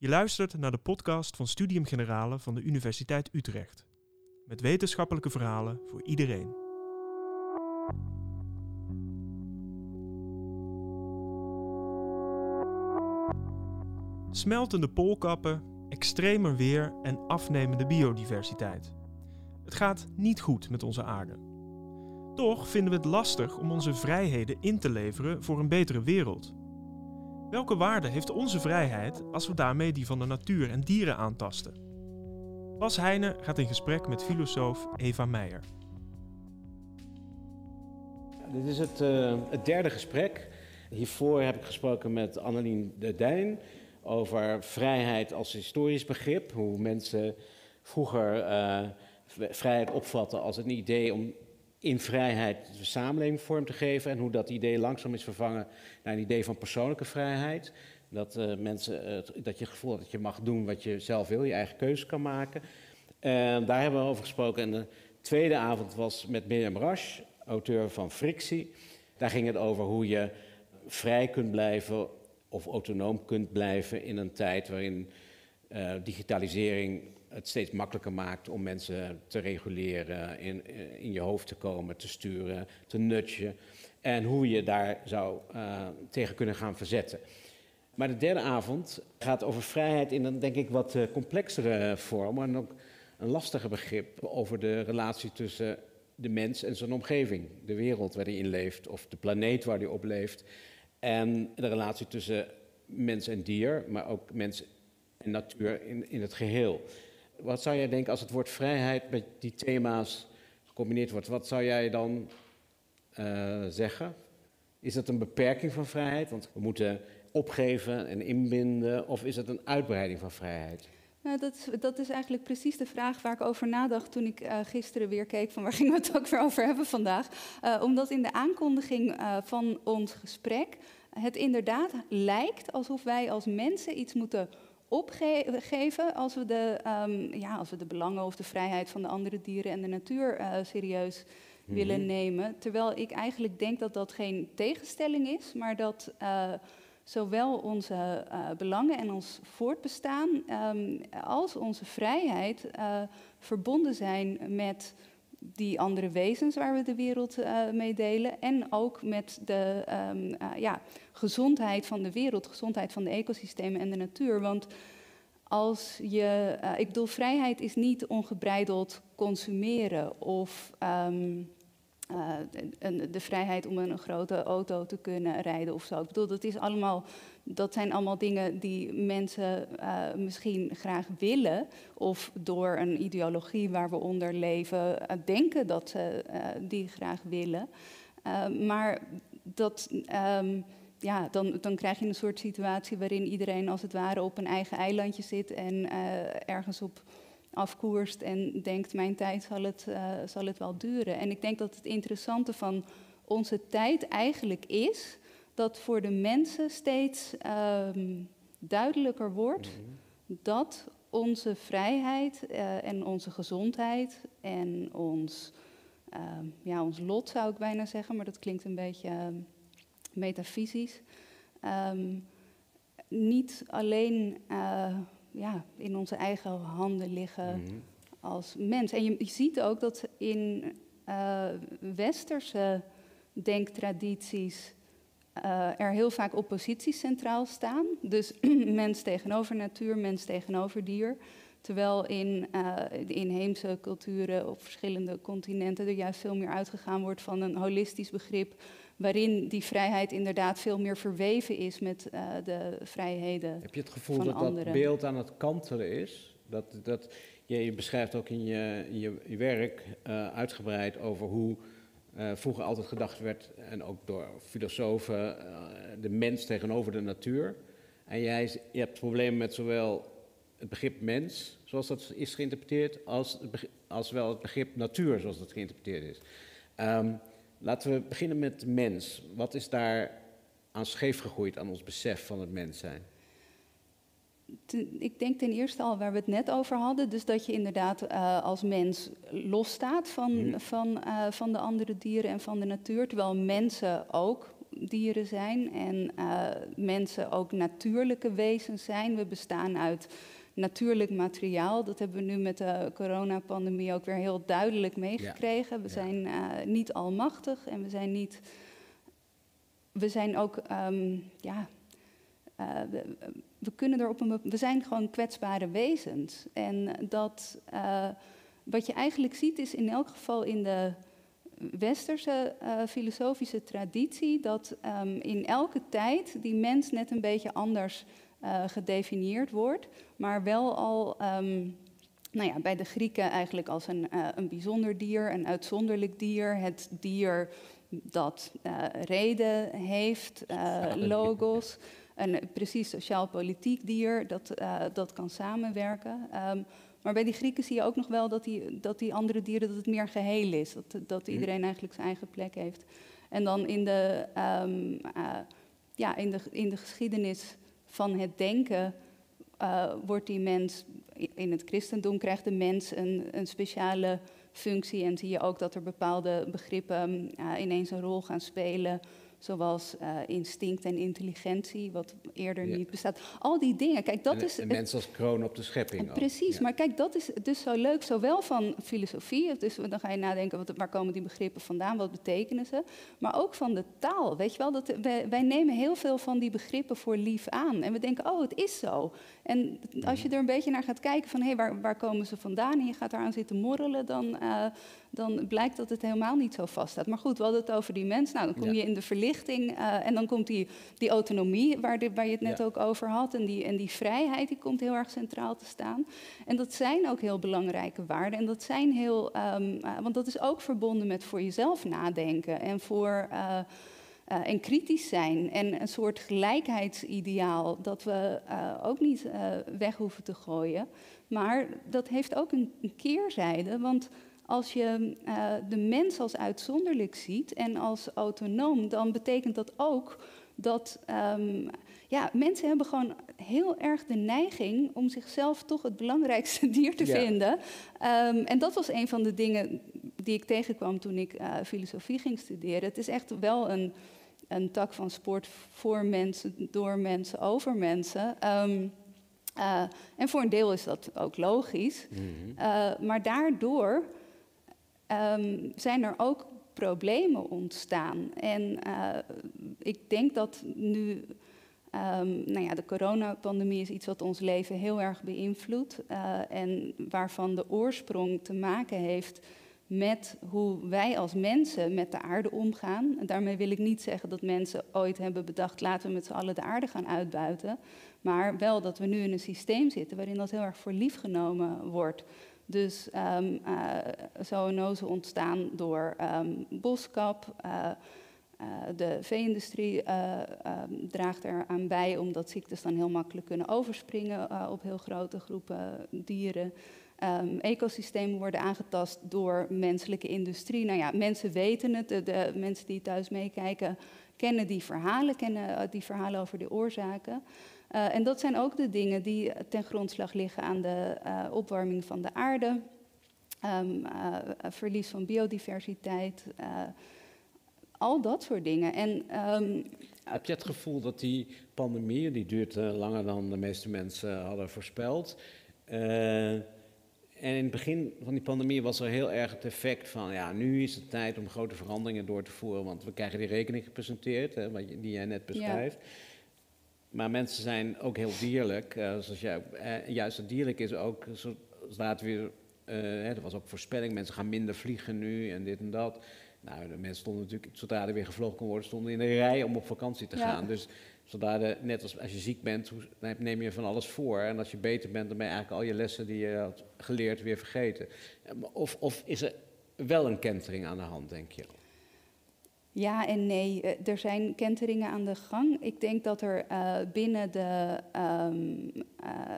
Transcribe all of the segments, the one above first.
Je luistert naar de podcast van Studium Generale van de Universiteit Utrecht. Met wetenschappelijke verhalen voor iedereen. Smeltende poolkappen, extremer weer en afnemende biodiversiteit. Het gaat niet goed met onze aarde. Toch vinden we het lastig om onze vrijheden in te leveren voor een betere wereld. Welke waarde heeft onze vrijheid als we daarmee die van de natuur en dieren aantasten? Bas Heijnen gaat in gesprek met filosoof Eva Meijer. Dit is het, uh, het, derde gesprek. Hiervoor heb ik gesproken met Annelien de Dijn over vrijheid als historisch begrip. Hoe mensen vroeger uh, vrijheid opvatten als een idee om in vrijheid de samenleving vorm te geven en hoe dat idee langzaam is vervangen naar een idee van persoonlijke vrijheid. Dat uh, mensen, uh, dat je het gevoel dat je mag doen wat je zelf wil, je eigen keuze kan maken. En daar hebben we over gesproken. En de tweede avond was met Mirjam Rasch, auteur van Frictie. Daar ging het over hoe je vrij kunt blijven of autonoom kunt blijven in een tijd waarin uh, digitalisering het steeds makkelijker maakt om mensen te reguleren, in, in je hoofd te komen, te sturen, te nudgen. En hoe je daar zou uh, tegen kunnen gaan verzetten. Maar de derde avond gaat over vrijheid in een, denk ik, wat uh, complexere vorm. En ook een lastiger begrip over de relatie tussen de mens en zijn omgeving. De wereld waar hij in leeft, of de planeet waar hij op leeft. En de relatie tussen mens en dier, maar ook mens en natuur in, in het geheel. Wat zou jij denken als het woord vrijheid met die thema's gecombineerd wordt? Wat zou jij dan uh, zeggen? Is het een beperking van vrijheid? Want we moeten opgeven en inbinden. Of is het een uitbreiding van vrijheid? Nou, dat, dat, is eigenlijk precies de vraag waar ik over nadacht toen ik uh, gisteren weer keek van waar gingen we het ook weer over hebben vandaag. Uh, omdat in de aankondiging van ons gesprek het inderdaad lijkt alsof wij als mensen iets moeten opgeven als we, de, um, ja, als we de belangen of de vrijheid van de andere dieren en de natuur uh, serieus mm-hmm. willen nemen. Terwijl ik eigenlijk denk dat dat geen tegenstelling is, maar dat uh, zowel onze uh, belangen en ons voortbestaan um, als onze vrijheid verbonden zijn met die andere wezens waar we de wereld uh, mee delen. En ook met de um, uh, ja, gezondheid van de wereld, gezondheid van de ecosystemen en de natuur. Want als je, uh, ik bedoel, vrijheid is niet ongebreideld consumeren of um, de, de, vrijheid om een, grote auto te kunnen rijden of zo. Ik bedoel, dat, is allemaal, dat zijn allemaal dingen die mensen uh, misschien graag willen, of door een ideologie waar we onder leven uh, denken dat ze die graag willen. maar dat. Um, ja, dan, dan krijg je een soort situatie waarin iedereen als het ware op een eigen eilandje zit en ergens op afkoerst en denkt, mijn tijd zal het, uh, zal het wel duren. En ik denk dat het interessante van onze tijd eigenlijk is dat voor de mensen steeds um, duidelijker wordt mm-hmm. dat onze vrijheid uh, en onze gezondheid en ons, uh, ja, ons lot zou ik bijna zeggen, maar dat klinkt een beetje uh, metafysisch, um, niet alleen ja, in onze eigen handen liggen mm-hmm. als mens. En je, je, ziet ook dat in uh, westerse denktradities uh, er heel vaak opposities centraal staan. Dus mens tegenover natuur, mens tegenover dier. Terwijl in uh, de inheemse culturen op verschillende continenten er juist veel meer uitgegaan wordt van een holistisch begrip waarin die vrijheid inderdaad veel meer verweven is met uh, de vrijheden. Heb je het gevoel dat anderen. dat beeld aan het kantelen is? Dat, dat, je, je beschrijft ook in je, in je, je werk uh, uitgebreid over hoe uh, vroeger altijd gedacht werd, en ook door filosofen, de mens tegenover de natuur. En jij je hebt problemen met zowel het begrip mens, zoals dat is geïnterpreteerd, als, het begrip, als wel het begrip natuur, zoals dat geïnterpreteerd is. Um, Laten we beginnen met mens. Wat is daar aan scheef gegroeid aan ons besef van het mens zijn? Ik denk ten eerste al waar we het net over hadden, dus dat je inderdaad uh, als mens losstaat van, mm. van, uh, van de andere dieren en van de natuur, terwijl mensen ook dieren zijn en mensen ook natuurlijke wezens zijn. We bestaan uit natuurlijk materiaal. Dat hebben we nu met de coronapandemie ook weer heel duidelijk meegekregen. we zijn niet almachtig en we zijn niet. We zijn ook, ehm, ja, we, we, kunnen er op een, we zijn gewoon kwetsbare wezens. En dat, wat je eigenlijk ziet is in elk geval in de westerse uh, filosofische traditie dat um, in elke tijd die mens net een beetje anders uh, gedefinieerd wordt, maar wel al um, nou ja, bij de Grieken eigenlijk als een, uh, een bijzonder dier, een uitzonderlijk dier, het dier dat reden heeft, logos, een precies sociaal-politiek dier dat, dat kan samenwerken. Um, maar bij die Grieken zie je ook nog wel dat die, dat die andere dieren, dat het meer geheel is. Dat, dat mhm. iedereen eigenlijk zijn eigen plek heeft. En dan in de, um, uh, ja, in de, in de geschiedenis van het denken uh, wordt die mens, in het christendom krijgt de mens een, een speciale functie. En zie je ook dat er bepaalde begrippen uh, ineens een rol gaan spelen zoals uh, instinct en intelligentie, wat eerder niet bestaat. Al die dingen, kijk, dat is... De mens als kroon op de schepping. Precies, maar kijk, dat is dus zo leuk, zowel van filosofie, dus dan ga je nadenken, wat, waar komen die begrippen vandaan, wat betekenen ze, maar ook van de taal, weet je wel, dat, wij, wij nemen heel veel van die begrippen voor lief aan en we denken, oh, het is zo. En als je er een beetje naar gaat kijken van, hé, hey, waar, waar komen ze vandaan en je gaat eraan zitten morrelen, dan... Uh, dan blijkt dat het helemaal niet zo vast staat. Maar goed, we hadden het over die mens. Nou, dan kom je in de verlichting uh, en dan komt die, die autonomie waar, waar je het net ook over had. En die, en die vrijheid die komt heel erg centraal te staan. En dat zijn ook heel belangrijke waarden. En dat zijn heel, um, uh, want dat is ook verbonden met voor jezelf nadenken en voor. Uh, en kritisch zijn en een soort gelijkheidsideaal dat we uh, ook niet uh, weg hoeven te gooien. Maar dat heeft ook een, keerzijde, want als je de mens als uitzonderlijk ziet en als autonoom, dan betekent dat ook dat um, ja, mensen hebben gewoon heel erg de neiging om zichzelf toch het belangrijkste dier te ja. vinden. Um, en dat was een van de dingen die ik tegenkwam toen ik uh, filosofie ging studeren. Het is echt wel een, een tak van sport voor mensen, door mensen, over mensen. Um, uh, en voor een deel is dat ook logisch. Mm -hmm. uh, maar daardoor um, zijn er ook problemen ontstaan. En ik denk dat nu, um, nou ja, de coronapandemie is iets wat ons leven heel erg beïnvloedt. Uh, en waarvan de oorsprong te maken heeft met hoe wij als mensen met de aarde omgaan. En daarmee wil ik niet zeggen dat mensen ooit hebben bedacht, laten we met z'n allen de aarde gaan uitbuiten. Maar wel dat we nu in een systeem zitten waarin dat heel erg voor lief genomen wordt. Dus um, uh, zoonosen ontstaan door um, boskap. Uh, de vee-industrie um, draagt eraan bij omdat ziektes dan heel makkelijk kunnen overspringen op heel grote groepen dieren. Um, ecosystemen worden aangetast door menselijke industrie. Nou ja, mensen weten het, de, de mensen die thuis meekijken kennen die verhalen, kennen die verhalen over de oorzaken. En dat zijn ook de dingen die ten grondslag liggen aan de opwarming van de aarde, uh, verlies van biodiversiteit, al dat soort dingen. En, um, Heb je het gevoel dat die pandemie, die duurt langer dan de meeste mensen hadden voorspeld, en in het begin van die pandemie was er heel erg het effect van, ja, nu is het tijd om grote veranderingen door te voeren, want we krijgen die rekening gepresenteerd, hè, die jij net beschrijft. Ja. Maar mensen zijn ook heel dierlijk. Uh, zoals jij, juist het dierlijk is ook, zodra het weer, uh, er was ook voorspelling, mensen gaan minder vliegen nu en dit en dat. Nou, de mensen stonden natuurlijk, zodra er weer gevlogen kon worden, stonden in de rij om op vakantie te gaan. Dus zodra de, net als als je ziek bent, neem je van alles voor. En als je beter bent, dan ben je eigenlijk al je lessen die je had geleerd weer vergeten. Of, of is er wel een kentering aan de hand, denk je? Ja en nee. Eh, er zijn kenteringen aan de gang. Ik denk dat er uh, binnen de um, uh,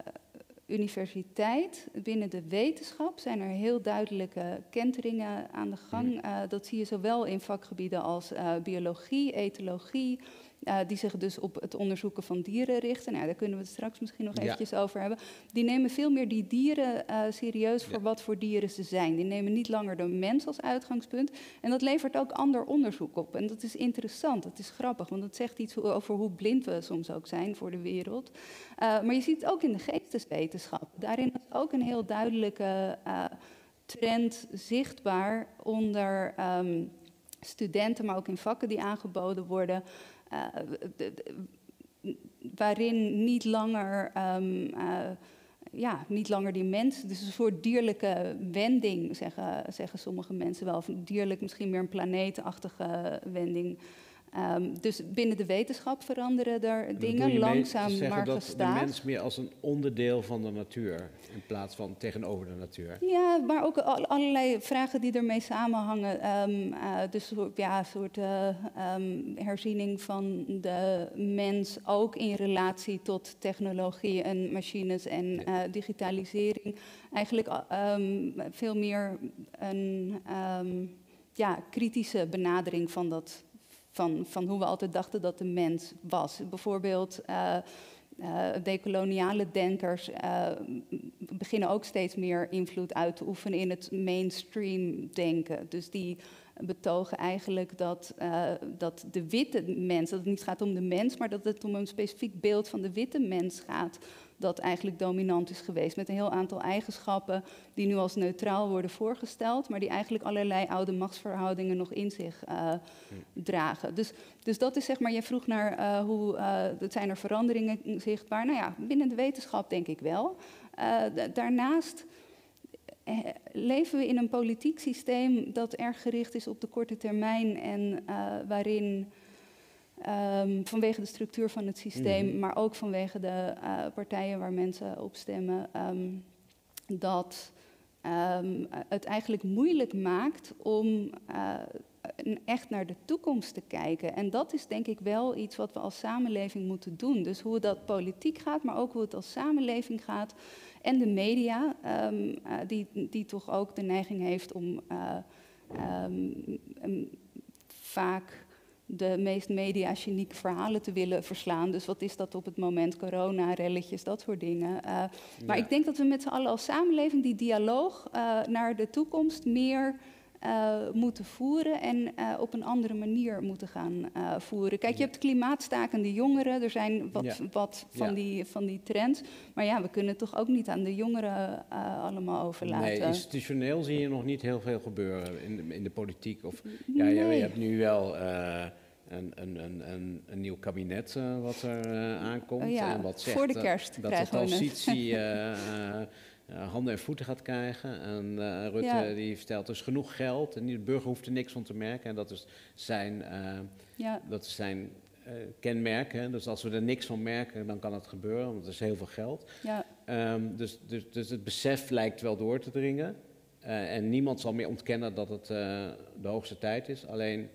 universiteit, binnen de wetenschap, zijn er heel duidelijke kenteringen aan de gang. Uh, dat zie je zowel in vakgebieden als biologie, etologie, uh, die zich dus op het onderzoeken van dieren richten. Nou, daar kunnen we het straks misschien nog eventjes over hebben. Die nemen veel meer die dieren uh, serieus voor wat voor dieren ze zijn. Die nemen niet langer de mens als uitgangspunt. En dat levert ook ander onderzoek op. En dat is interessant, dat is grappig, want dat zegt iets over hoe blind we soms ook zijn voor de wereld. Uh, maar je ziet het ook in de geesteswetenschap. Daarin is ook een heel duidelijke trend zichtbaar onder um, studenten, maar ook in vakken die aangeboden worden. De, waarin niet langer, um, uh, ja, niet langer die mens, dus een soort dierlijke wending, zeggen, zeggen sommige mensen wel. Of dierlijk, misschien meer een planeetachtige wending. Um, dus binnen de wetenschap veranderen er dingen langzaam maar dat gestaag. de mens meer als een onderdeel van de natuur in plaats van tegenover de natuur. Ja, maar ook allerlei vragen die ermee samenhangen. Um, uh, dus ja, een soort uh, um, herziening van de mens ook in relatie tot technologie en machines en uh, digitalisering. Eigenlijk veel meer een ja, kritische benadering van dat van, van hoe we altijd dachten dat de mens was. Bijvoorbeeld uh, decoloniale denkers uh, beginnen ook steeds meer invloed uit te oefenen in het mainstream denken. Dus die betogen eigenlijk dat, dat de witte mens, dat het niet gaat om de mens, maar dat het om een specifiek beeld van de witte mens gaat dat eigenlijk dominant is geweest. Met een heel aantal eigenschappen die nu als neutraal worden voorgesteld, maar die eigenlijk allerlei oude machtsverhoudingen nog in zich uh, dragen. Dus, dus dat is zeg maar, je vroeg naar uh, hoe, uh, zijn er veranderingen zichtbaar? Nou ja, binnen de wetenschap denk ik wel. daarnaast leven we in een politiek systeem dat erg gericht is op de korte termijn en waarin Um, vanwege de structuur van het systeem, mm. maar ook vanwege de uh, partijen waar mensen op stemmen, um, dat um, het eigenlijk moeilijk maakt om uh, echt naar de toekomst te kijken. En dat is denk ik wel iets wat we als samenleving moeten doen. Dus hoe dat politiek gaat, maar ook hoe het als samenleving gaat. En de media, uh, die, die toch ook de neiging heeft om vaak de meest media-genieke verhalen te willen verslaan. Dus wat is dat op het moment? Corona, relletjes, dat soort dingen. Uh, maar ik denk dat we met z'n allen als samenleving die dialoog uh, naar de toekomst meer uh, moeten voeren en uh, op een andere manier moeten gaan uh, voeren. Kijk, je hebt klimaatstakende jongeren, er zijn wat, ja. wat van, ja. die, van die trends. Maar ja, we kunnen toch ook niet aan de jongeren allemaal overlaten. Nee, institutioneel zie je nog niet heel veel gebeuren in de, in de politiek. Of, ja, nee. je, je, hebt nu wel een, een, een, een, nieuw kabinet uh, wat er uh, aankomt. Uh, ja, en wat zegt, voor de kerst dat de transitie handen en voeten gaat krijgen. En Rutte ja. die vertelt dus genoeg geld en de burger hoeft er niks van te merken. En dat is zijn, ja. dat is zijn kenmerk. Hè. Dus als we er niks van merken, dan kan het gebeuren, want er is heel veel geld. Ja. Um, dus, dus, dus het besef lijkt wel door te dringen. en niemand zal meer ontkennen dat het de hoogste tijd is. Alleen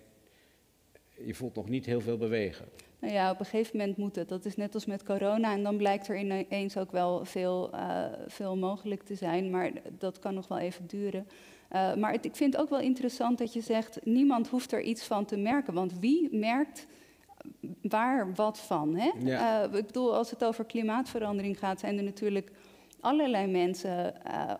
je voelt nog niet heel veel bewegen. Nou ja, op een gegeven moment moet het. Dat is net als met corona. En dan blijkt er ineens ook wel veel, uh, veel mogelijk te zijn. Maar dat kan nog wel even duren. Uh, maar het, ik vind het ook wel interessant dat je zegt... niemand hoeft er iets van te merken. Want wie merkt waar wat van? Hè? Ja. Uh, ik bedoel, als het over klimaatverandering gaat... zijn er natuurlijk allerlei mensen uh,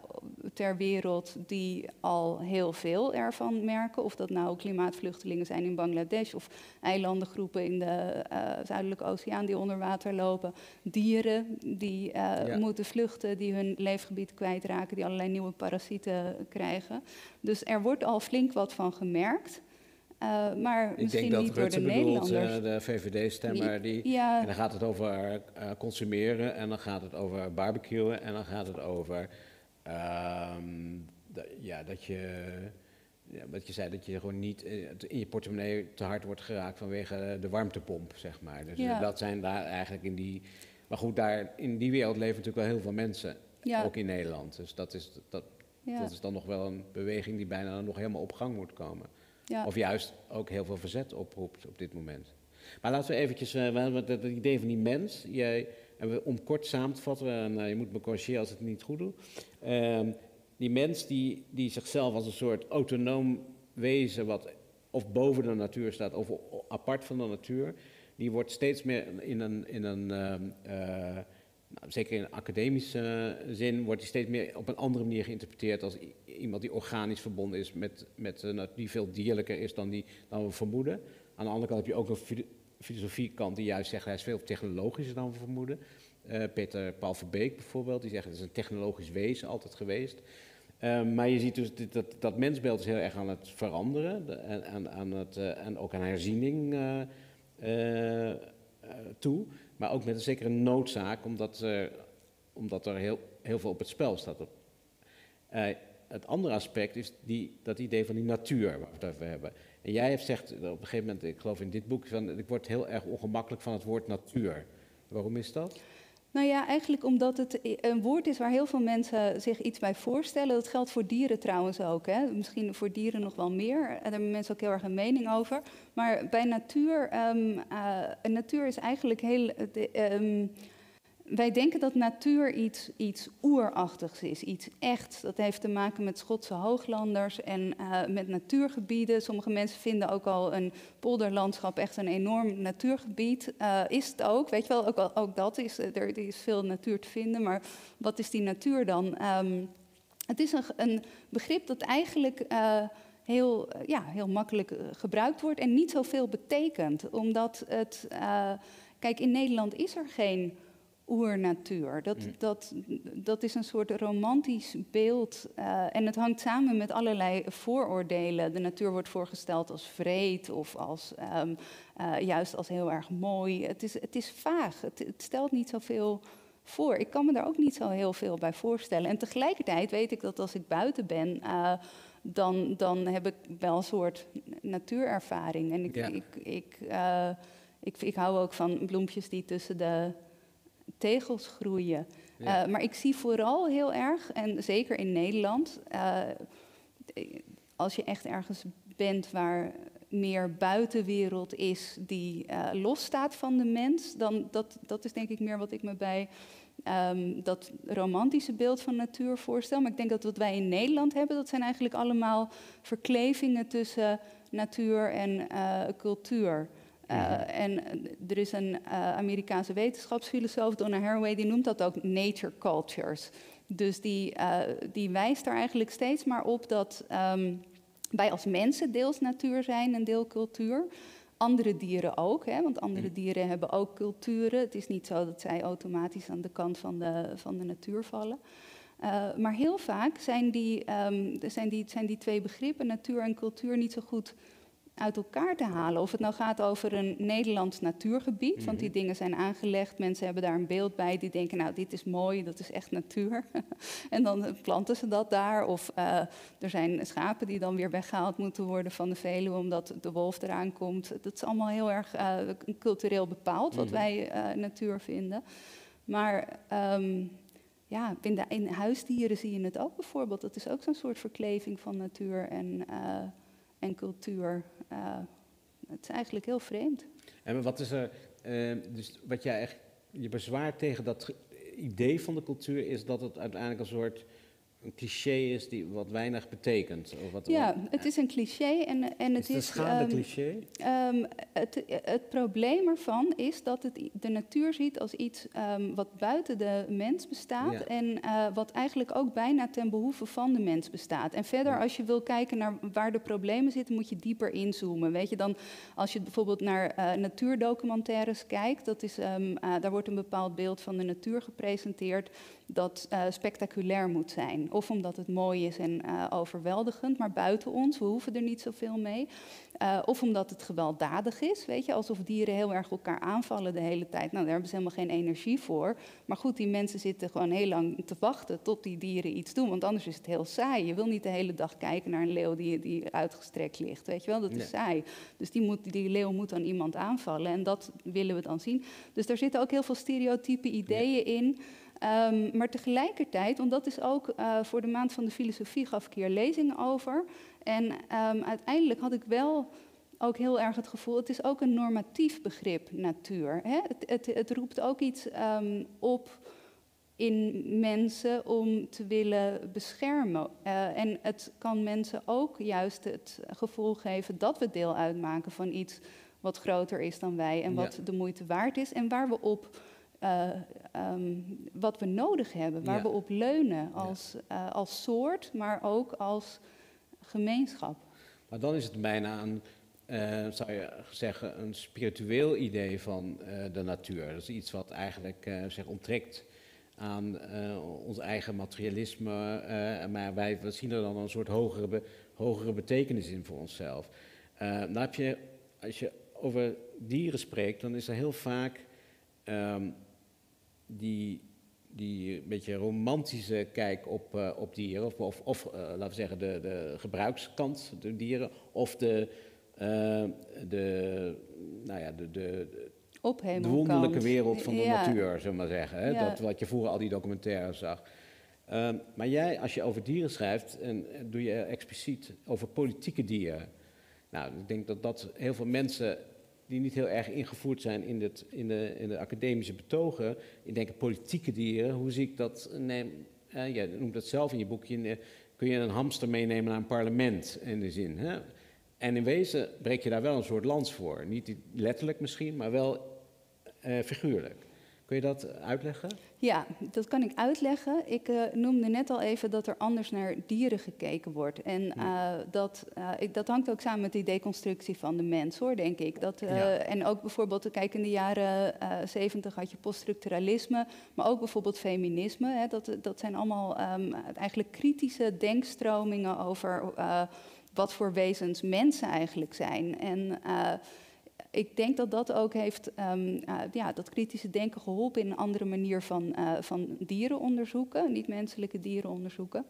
ter wereld die al heel veel ervan merken. Of dat nou klimaatvluchtelingen zijn in Bangladesh of eilandengroepen in de uh, Zuidelijke Oceaan die onder water lopen. Dieren die uh, ja. moeten vluchten, die hun leefgebied kwijtraken, die allerlei nieuwe parasieten krijgen. Dus er wordt al flink wat van gemerkt. Uh, maar ik misschien denk dat niet Rutte door de bedoelt, Nederlanders. uh, de VVD-stemmer, die, ja. en dan gaat het over uh, consumeren en dan gaat het over barbecuen en dan gaat het over um, ja, dat je, ja, wat je zei, dat je gewoon niet in je portemonnee te hard wordt geraakt vanwege de warmtepomp, zeg maar. Dus ja. dat zijn daar eigenlijk in die, maar goed, daar in die wereld leven natuurlijk wel heel veel mensen, ja. ook in Nederland. Dus dat is, dat, dat is dan nog wel een beweging die bijna nog helemaal op gang moet komen. Of juist ook heel veel verzet oproept op dit moment. Maar laten we eventjes, uh, het idee van die mens. Jij, en we, om kort samen te vatten, en uh, je moet me corrigeren als ik het niet goed doe. Uh, die mens die, zichzelf als een soort autonoom wezen, wat of boven de natuur staat of apart van de natuur, die wordt steeds meer in een, in een ehm, eh, nou, zeker in academische zin, wordt die steeds meer op een andere manier geïnterpreteerd als iemand die organisch verbonden is met, met die veel dierlijker is dan, die, dan we vermoeden. Aan de andere kant heb je ook een filosofiekant die juist zegt hij is veel technologischer dan we vermoeden. Uh, Peter Paul Verbeek bijvoorbeeld, die zegt het is een technologisch wezen altijd geweest. Uh, maar je ziet dus dat, dat, dat, mensbeeld is heel erg aan het veranderen en, aan, aan het, uh, en ook aan herziening toe. Maar ook met een zekere noodzaak, omdat, omdat er heel, heel veel op het spel staat. het andere aspect is die, dat idee van die natuur waar we hebben. En jij hebt zegt op een gegeven moment, ik geloof in dit boek, van, ik word heel erg ongemakkelijk van het woord natuur. Waarom is dat? Nou ja, eigenlijk omdat het een woord is waar heel veel mensen zich iets bij voorstellen. Dat geldt voor dieren trouwens ook. Hè? Misschien voor dieren nog wel meer. Daar hebben mensen ook heel erg een mening over. Maar bij natuur, um, natuur is eigenlijk heel. Um, wij denken dat natuur iets, iets oerachtigs is, iets echt. Dat heeft te maken met Schotse hooglanders en uh, met natuurgebieden. Sommige mensen vinden ook al een polderlandschap echt een enorm natuurgebied. Uh, is het ook, weet je wel, ook, ook dat is, er, er, is veel natuur te vinden, maar wat is die natuur dan? Um, het is een, een, begrip dat eigenlijk heel, ja, heel makkelijk gebruikt wordt en niet zoveel betekent. Omdat het, kijk, in Nederland is er geen oernatuur. Dat, mm. dat, dat is een soort romantisch beeld. Uh, en het hangt samen met allerlei vooroordelen. De natuur wordt voorgesteld als vreed of als, um, uh, juist als heel erg mooi. Het is, het is vaag. Het, het, stelt niet zoveel voor. Ik kan me daar ook niet zo heel veel bij voorstellen. En tegelijkertijd weet ik dat als ik buiten ben. Uh, dan, dan heb ik wel een soort natuurervaring. En ik, ja. ik, ik, ik, ik hou ook van bloempjes die tussen de tegels groeien. Ja. Uh, maar ik zie vooral heel erg, en zeker in Nederland, uh, als je echt ergens bent waar meer buitenwereld is die uh, losstaat van de mens, dan dat, dat is denk ik meer wat ik me bij um, dat romantische beeld van natuur voorstel. Maar ik denk dat wat wij in Nederland hebben, dat zijn eigenlijk allemaal verklevingen tussen natuur en cultuur. Uh, en er is een uh, Amerikaanse wetenschapsfilosoof, Donna Haraway, die noemt dat ook nature cultures. Dus die, uh, die wijst er eigenlijk steeds maar op dat um, wij als mensen deels natuur zijn en deel cultuur. Andere dieren ook, hè, want andere dieren hebben ook culturen. Het is niet zo dat zij automatisch aan de kant van de, van de natuur vallen. maar heel vaak zijn die, um, zijn, die, zijn die twee begrippen, natuur en cultuur, niet zo goed uit elkaar te halen. Of het nou gaat over een Nederlands natuurgebied, want die mhm. dingen zijn aangelegd. Mensen hebben daar een beeld bij, die denken, nou, dit is mooi, dat is echt natuur. en dan planten ze dat daar. Of uh, er zijn schapen die dan weer weggehaald moeten worden van de Veluwe, omdat de wolf eraan komt. Dat is allemaal heel erg uh, cultureel bepaald, wat mm wij uh, natuur vinden. Maar... Um, ja, in, de, in huisdieren zie je het ook bijvoorbeeld. Dat is ook zo'n soort verkleving van natuur en, en cultuur. Uh, het is eigenlijk heel vreemd. En wat is er, uh, dus wat jij echt, je bezwaar tegen dat idee van de cultuur is dat het uiteindelijk een soort een cliché is die wat weinig betekent. Of wat, ja, het is een cliché en, en het is... is een schade um, cliché? Um, het, het, probleem ervan is dat het de natuur ziet als iets um, wat buiten de mens bestaat... Ja. en uh, wat eigenlijk ook bijna ten behoeve van de mens bestaat. En verder, ja. als je wil kijken naar waar de problemen zitten... moet je dieper inzoomen. Weet je, dan als je bijvoorbeeld naar uh, natuurdocumentaires kijkt... Dat is, uh, daar wordt een bepaald beeld van de natuur gepresenteerd dat uh, spectaculair moet zijn. Of omdat het mooi is en uh, overweldigend, maar buiten ons, we hoeven er niet zoveel mee. Uh, of omdat het gewelddadig is, weet je, alsof dieren heel erg elkaar aanvallen de hele tijd. Nou, daar hebben ze helemaal geen energie voor. Maar goed, die mensen zitten gewoon heel lang te wachten tot die dieren iets doen, want anders is het heel saai. Je wil niet de hele dag kijken naar een leeuw die, die uitgestrekt ligt, weet je wel, dat is nee. saai. Dus die, moet, die leeuw moet dan iemand aanvallen en dat willen we dan zien. Dus daar zitten ook heel veel stereotype ideeën in. Um, maar tegelijkertijd, want dat is ook uh, voor de maand van de filosofie gaf ik hier lezingen over. En um, uiteindelijk had ik wel ook heel erg het gevoel, het is ook een normatief begrip, natuur. Hè? Het, het, het, roept ook iets um, op in mensen om te willen beschermen. Uh, en het kan mensen ook juist het gevoel geven dat we deel uitmaken van iets wat groter is dan wij en wat de moeite waard is en waar we op uh, um, wat we nodig hebben, waar we op leunen als, uh, als soort, maar ook als gemeenschap. Maar dan is het bijna een, uh, zou je zeggen, een spiritueel idee van de natuur. Dat is iets wat eigenlijk zich onttrekt aan ons eigen materialisme, maar wij zien er dan een soort hogere, be hogere betekenis in voor onszelf. nou heb je, als je over dieren spreekt, dan is er heel vaak um, die, die beetje romantische kijk op, uh, op dieren, of, of, of uh, laten we zeggen de, de gebruikskant de dieren, of de, uh, de, nou ja, de, de, de wonderlijke wereld van de ja. natuur, zullen we maar zeggen. Hè? Ja. Dat wat je vroeger al die documentaires zag. Um, maar jij, als je over dieren schrijft, en, doe je expliciet over politieke dieren. Nou, ik denk dat dat heel veel mensen die niet heel erg ingevoerd zijn in, in, de, in de academische betogen. Ik denk politieke dieren, hoe zie ik dat? Neem, eh, je noemt dat zelf in je boekje. Kun je een hamster meenemen naar een parlement in de zin. Hè? En in wezen breek je daar wel een soort lans voor. Niet letterlijk misschien, maar wel uh, figuurlijk. Kun je dat uitleggen? Ja, dat kan ik uitleggen. Ik uh, noemde net al even dat er anders naar dieren gekeken wordt. En uh, dat, uh, ik, dat hangt ook samen met die deconstructie van de mens, hoor, denk ik. Dat, ja. En ook bijvoorbeeld, kijk, in de jaren zeventig had je poststructuralisme, maar ook bijvoorbeeld feminisme. Hè, dat, dat zijn allemaal um, eigenlijk kritische denkstromingen over wat voor wezens mensen eigenlijk zijn. En ik denk dat dat ook heeft, um, uh, ja, dat kritische denken geholpen in een andere manier van, uh, van dieren onderzoeken, niet-menselijke dieren onderzoeken.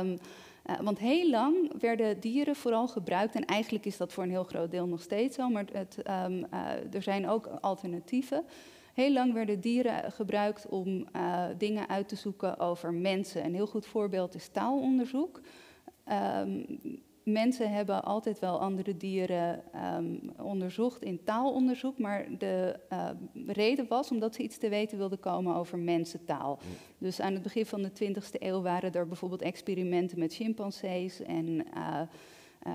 Um, uh, want heel lang werden dieren vooral gebruikt, en eigenlijk is dat voor een heel groot deel nog steeds zo, maar het, um, er zijn ook alternatieven. Heel lang werden dieren gebruikt om dingen uit te zoeken over mensen. Een heel goed voorbeeld is taalonderzoek. Mensen hebben altijd wel andere dieren um, onderzocht in taalonderzoek, maar de uh, reden was omdat ze iets te weten wilden komen over mensentaal. Dus aan het begin van de 20e eeuw waren er bijvoorbeeld experimenten met chimpansees en uh,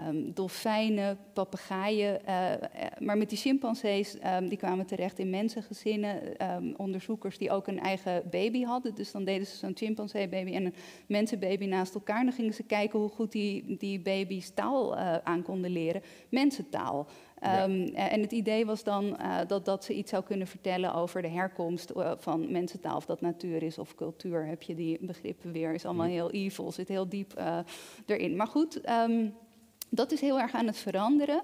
um, dolfijnen, papegaaien. Uh, maar met die chimpansees, um, die kwamen terecht in mensengezinnen. Um, onderzoekers die ook een eigen baby hadden. Dus dan deden ze zo'n chimpansee-baby en een mensenbaby naast elkaar. En dan gingen ze kijken hoe goed die, die baby's taal uh, aan konden leren. Mensentaal. Ja. Um, en het idee was dan uh, dat, dat ze iets zou kunnen vertellen over de herkomst uh, van mensentaal, of dat natuur is of cultuur. Heb je die begrippen weer? Is allemaal heel evil, zit heel diep uh, erin. Maar goed. Um, dat is heel erg aan het veranderen.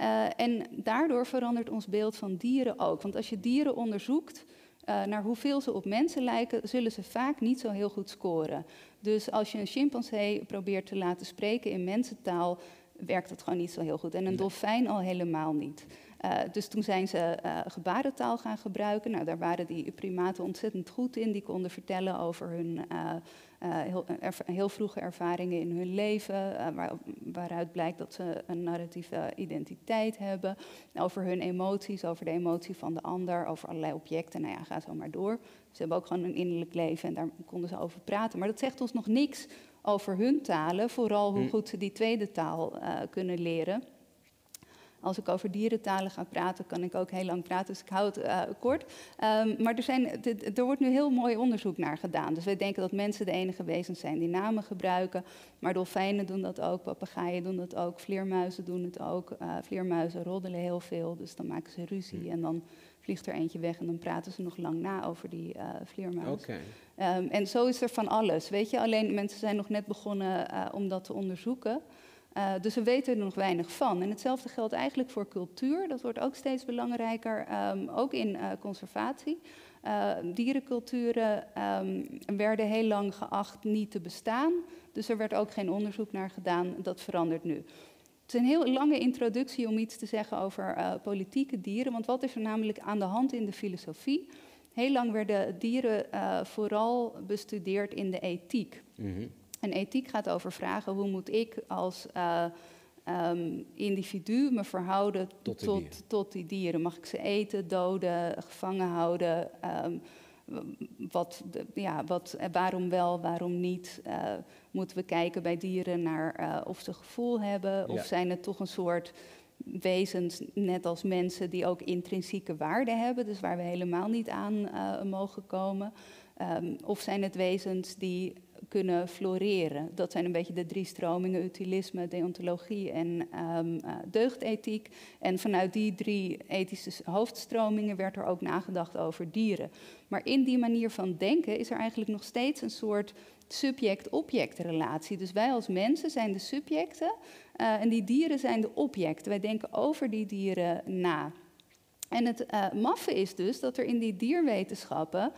Uh, en daardoor verandert ons beeld van dieren ook. Want als je dieren onderzoekt uh, naar hoeveel ze op mensen lijken, zullen ze vaak niet zo heel goed scoren. Dus als je een chimpansee probeert te laten spreken in mensentaal, werkt dat gewoon niet zo heel goed. En een dolfijn al helemaal niet. Uh, dus toen zijn ze uh, gebarentaal gaan gebruiken. Nou, daar waren die primaten ontzettend goed in. Die konden vertellen over hun uh, heel, heel, vroege ervaringen in hun leven. Waar, waaruit blijkt dat ze een narratieve identiteit hebben. Over hun emoties, over de emotie van de ander, over allerlei objecten. Nou ja, ga zo maar door. Ze hebben ook gewoon een innerlijk leven en daar konden ze over praten. Maar dat zegt ons nog niks over hun talen. Vooral hoe hm. goed ze die tweede taal kunnen leren. Als ik over dierentalen ga praten, kan ik ook heel lang praten, dus ik hou het uh, kort. Um, maar er, zijn, er wordt nu heel mooi onderzoek naar gedaan. Dus wij denken dat mensen de enige wezens zijn die namen gebruiken. Maar dolfijnen doen dat ook, papegaaien doen dat ook, vleermuizen doen het ook. Uh, vleermuizen roddelen heel veel, dus dan maken ze ruzie hmm. en dan vliegt er eentje weg en dan praten ze nog lang na over die uh, vleermuis. Okay. Um, en zo is er van alles, weet je. Alleen mensen zijn nog net begonnen om dat te onderzoeken. Uh, dus we weten er nog weinig van. En hetzelfde geldt eigenlijk voor cultuur. Dat wordt ook steeds belangrijker, um, ook in uh, conservatie. Uh, dierenculturen um, werden heel lang geacht niet te bestaan. Dus er werd ook geen onderzoek naar gedaan. Dat verandert nu. Het is een heel lange introductie om iets te zeggen over politieke dieren. Want wat is er namelijk aan de hand in de filosofie? Heel lang werden dieren vooral bestudeerd in de ethiek. Mm. En ethiek gaat over vragen hoe moet ik als uh, um, individu me verhouden tot, tot, tot, die dieren. Mag ik ze eten, doden, gevangen houden? Um, wat, ja, wat, waarom wel, waarom niet? Uh, moeten we kijken bij dieren naar uh, of ze gevoel hebben? Ja. Of zijn het toch een soort wezens, net als mensen, die ook intrinsieke waarde hebben, dus waar we helemaal niet aan uh, mogen komen? Um, of zijn het wezens die kunnen floreren? Dat zijn een beetje de drie stromingen: utilisme, deontologie en um, uh, deugdethiek. En vanuit die drie ethische hoofdstromingen werd er ook nagedacht over dieren. Maar in die manier van denken is er eigenlijk nog steeds een soort subject-object-relatie. Dus wij als mensen zijn de subjecten uh, en die dieren zijn de objecten. Wij denken over die dieren na. En het uh, maffe is dus dat er in die dierwetenschappen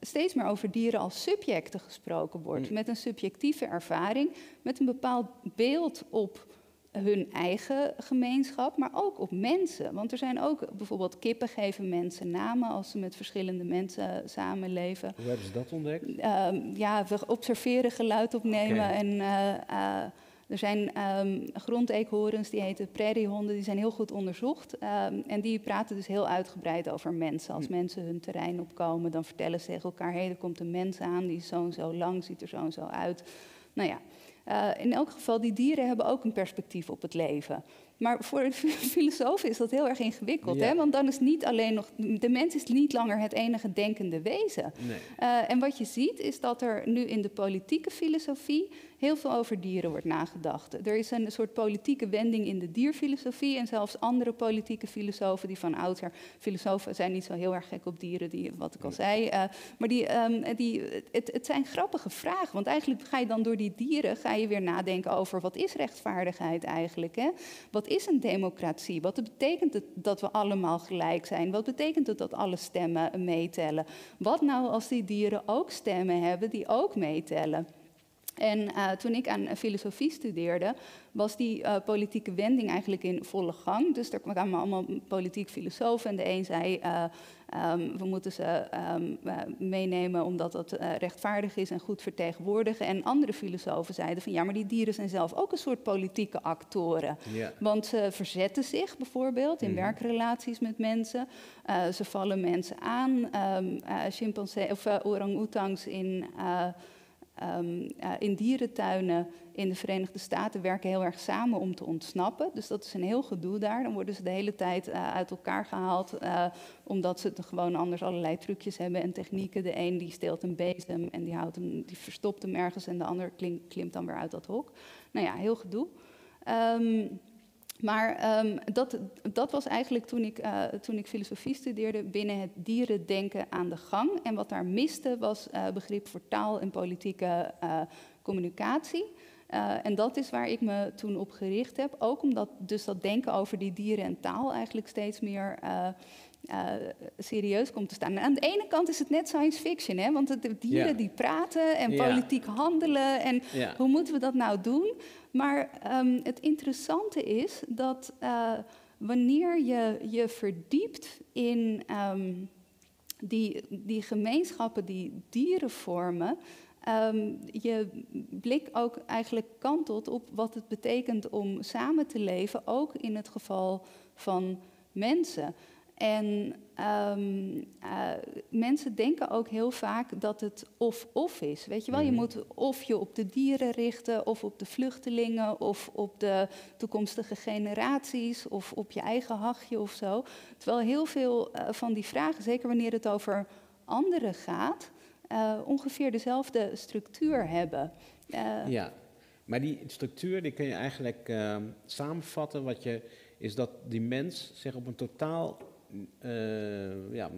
steeds meer over dieren als subjecten gesproken wordt. Mm. Met een subjectieve ervaring, met een bepaald beeld op hun eigen gemeenschap, maar ook op mensen. Want er zijn ook bijvoorbeeld kippen geven mensen namen als ze met verschillende mensen samenleven. Hoe hebben ze dat ontdekt? Uh, ja, we observeren, geluid opnemen okay. en uh, uh, er zijn um, grondeekhoorns, die heten prairiehonden, die zijn heel goed onderzocht. Um, en die praten dus heel uitgebreid over mensen. Als hm. mensen hun terrein opkomen, dan vertellen ze tegen elkaar... hé, hey, er komt een mens aan, die is zo en zo lang, ziet er zo en zo uit. Nou ja, uh, in elk geval, die dieren hebben ook een perspectief op het leven. Maar voor een filosoof is dat heel erg ingewikkeld. Ja. Hè? Want dan is niet alleen nog. De mens is niet langer het enige denkende wezen. Nee. Uh, en wat je ziet is dat er nu in de politieke filosofie heel veel over dieren wordt nagedacht. Er is een soort politieke wending in de dierfilosofie en zelfs andere politieke filosofen die van oudsher... Filosofen zijn niet zo heel erg gek op dieren, die, wat ik al zei. Uh, maar die, um, die, het, het, zijn grappige vragen, want eigenlijk ga je dan door die dieren... ga je weer nadenken over wat is rechtvaardigheid eigenlijk? Hè? Wat is een democratie? Wat betekent het dat we allemaal gelijk zijn? Wat betekent het dat alle stemmen meetellen? Wat nou als die dieren ook stemmen hebben die ook meetellen? En uh, toen ik aan filosofie studeerde, was die uh, politieke wending eigenlijk in volle gang. Dus er kwamen allemaal politiek filosofen en de een zei... Uh, um, we moeten ze um, meenemen omdat dat rechtvaardig is en goed vertegenwoordigen. En andere filosofen zeiden van ja, maar die dieren zijn zelf ook een soort politieke actoren. Ja. Want ze verzetten zich bijvoorbeeld in mm -hmm. werkrelaties met mensen. ze vallen mensen aan. Um, chimpansee, of orang-oetangs in... Um, uh, in dierentuinen in de Verenigde Staten werken heel erg samen om te ontsnappen. Dus dat is een heel gedoe daar. Dan worden ze de hele tijd uh, uit elkaar gehaald, uh, omdat ze gewoon anders allerlei trucjes hebben en technieken. De een die steelt een bezem en die, houdt hem, die verstopt hem ergens en de ander klimt, klimt dan weer uit dat hok. Nou ja, heel gedoe. Um, maar um, dat, dat, was eigenlijk toen ik, uh, toen ik, filosofie studeerde binnen het dierendenken aan de gang. En wat daar miste was uh, begrip voor taal en politieke uh, communicatie. en dat is waar ik me toen op gericht heb. Ook omdat dus dat denken over die dieren en taal eigenlijk steeds meer serieus komt te staan. En aan de ene kant is het net science fiction, hè? want de dieren die praten en politiek handelen. En hoe moeten we dat nou doen? Maar um, het interessante is dat uh, wanneer je je verdiept in um, die, die gemeenschappen die dieren vormen, um, je blik ook eigenlijk kantelt op wat het betekent om samen te leven, ook in het geval van mensen. En um, uh, mensen denken ook heel vaak dat het of-of is. Weet je wel, je moet of je op de dieren richten, of op de vluchtelingen, of op de toekomstige generaties, of op je eigen hachje of zo. Terwijl heel veel uh, van die vragen, zeker wanneer het over anderen gaat, uh, ongeveer dezelfde structuur hebben. ja, maar die structuur die kun je eigenlijk ehm, samenvatten. Wat je, is dat die mens zich op een totaal uh, ja,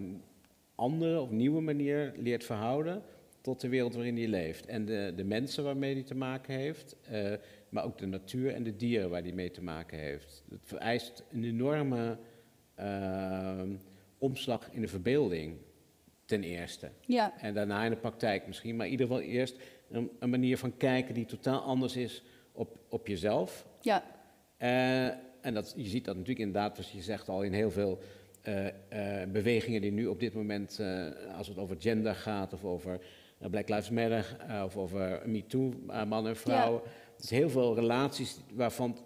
andere of nieuwe manier leert verhouden tot de wereld waarin hij leeft. En de, de mensen waarmee hij te maken heeft, uh, maar ook de natuur en de dieren waar hij mee te maken heeft. Het vereist een enorme uh, omslag in de verbeelding, ten eerste. Ja. En daarna in de praktijk misschien, maar in ieder geval eerst een, een manier van kijken die totaal anders is op, op jezelf. Ja. Uh, en dat, je ziet dat natuurlijk inderdaad, zoals je zegt, al in heel veel uh, uh, bewegingen die nu op dit moment, uh, als het over gender gaat of over Black Lives Matter of over MeToo, mannen en vrouwen. Ja. Het is heel veel relaties waarvan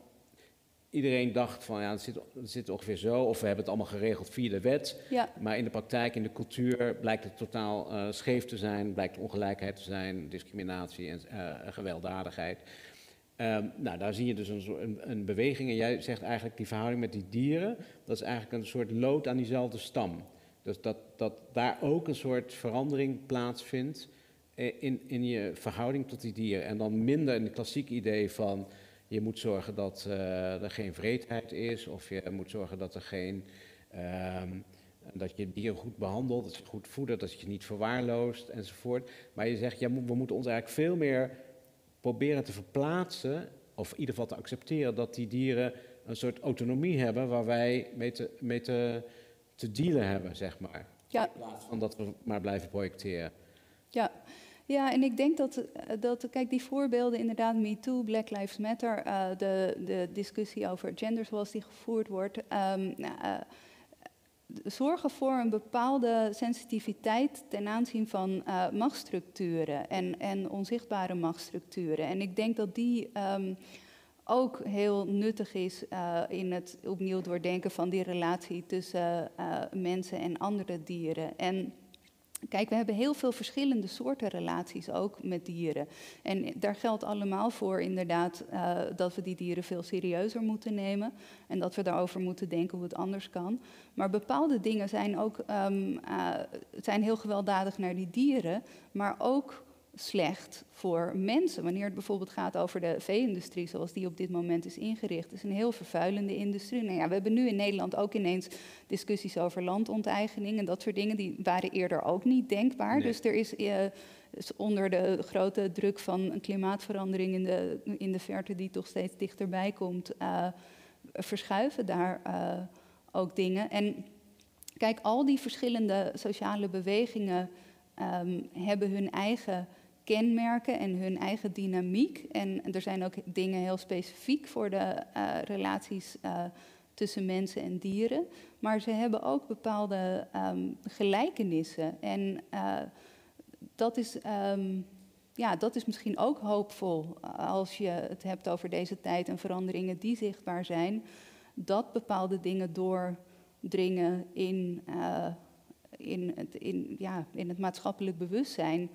iedereen dacht van ja, het zit, het zit ongeveer zo, of we hebben het allemaal geregeld via de wet. Ja. Maar in de praktijk, in de cultuur, blijkt het totaal scheef te zijn, blijkt ongelijkheid te zijn, discriminatie en gewelddadigheid. Ehm, nou, daar zie je dus een, een, beweging. En jij zegt eigenlijk die verhouding met die dieren, dat is eigenlijk een soort lood aan diezelfde stam. Dus dat, dat daar ook een soort verandering plaatsvindt in, in je verhouding tot die dieren. En dan minder een klassiek idee van je moet zorgen dat uh, er geen vreedheid is, of je moet zorgen dat er geen. Um, dat je dieren goed behandelt, dat je goed voedert, dat je je niet verwaarloost enzovoort. Maar je zegt, ja, we moeten ons eigenlijk veel meer proberen te verplaatsen, of in ieder geval te accepteren dat die dieren een soort autonomie hebben waar wij mee te, mee te, te dealen hebben, zeg maar. Ja. In plaats van dat we maar blijven projecteren. Ja, ja, en ik denk dat, dat kijk, die voorbeelden inderdaad, MeToo, Black Lives Matter, uh, de, de discussie over gender zoals die gevoerd wordt, um, uh, zorgen voor een bepaalde sensitiviteit ten aanzien van uh, machtsstructuren en, en onzichtbare machtsstructuren. En ik denk dat die um, ook heel nuttig is uh, in het opnieuw doordenken van die relatie tussen uh, mensen en andere dieren. En Kijk, we hebben heel veel verschillende soorten relaties ook met dieren. En daar geldt allemaal voor inderdaad uh, dat we die dieren veel serieuzer moeten nemen. En dat we daarover moeten denken hoe het anders kan. Maar bepaalde dingen zijn ook um, uh, zijn heel gewelddadig naar die dieren, maar ook slecht voor mensen. Wanneer het bijvoorbeeld gaat over de vee-industrie, zoals die op dit moment is ingericht, is een heel vervuilende industrie. Nou ja, we hebben nu in Nederland ook ineens discussies over landonteigening en dat soort dingen. Die waren eerder ook niet denkbaar. Dus er is uh, onder de grote druk van een klimaatverandering in de, in de verte, die toch steeds dichterbij komt, uh, verschuiven daar uh, ook dingen. En kijk, al die verschillende sociale bewegingen um, hebben hun eigen kenmerken en hun eigen dynamiek. En er zijn ook dingen heel specifiek voor de uh, relaties uh, tussen mensen en dieren. Maar ze hebben ook bepaalde um, gelijkenissen. En uh, dat, is, um, ja, dat is misschien ook hoopvol als je het hebt over deze tijd en veranderingen die zichtbaar zijn. Dat bepaalde dingen doordringen in, in, in, ja, in het maatschappelijk bewustzijn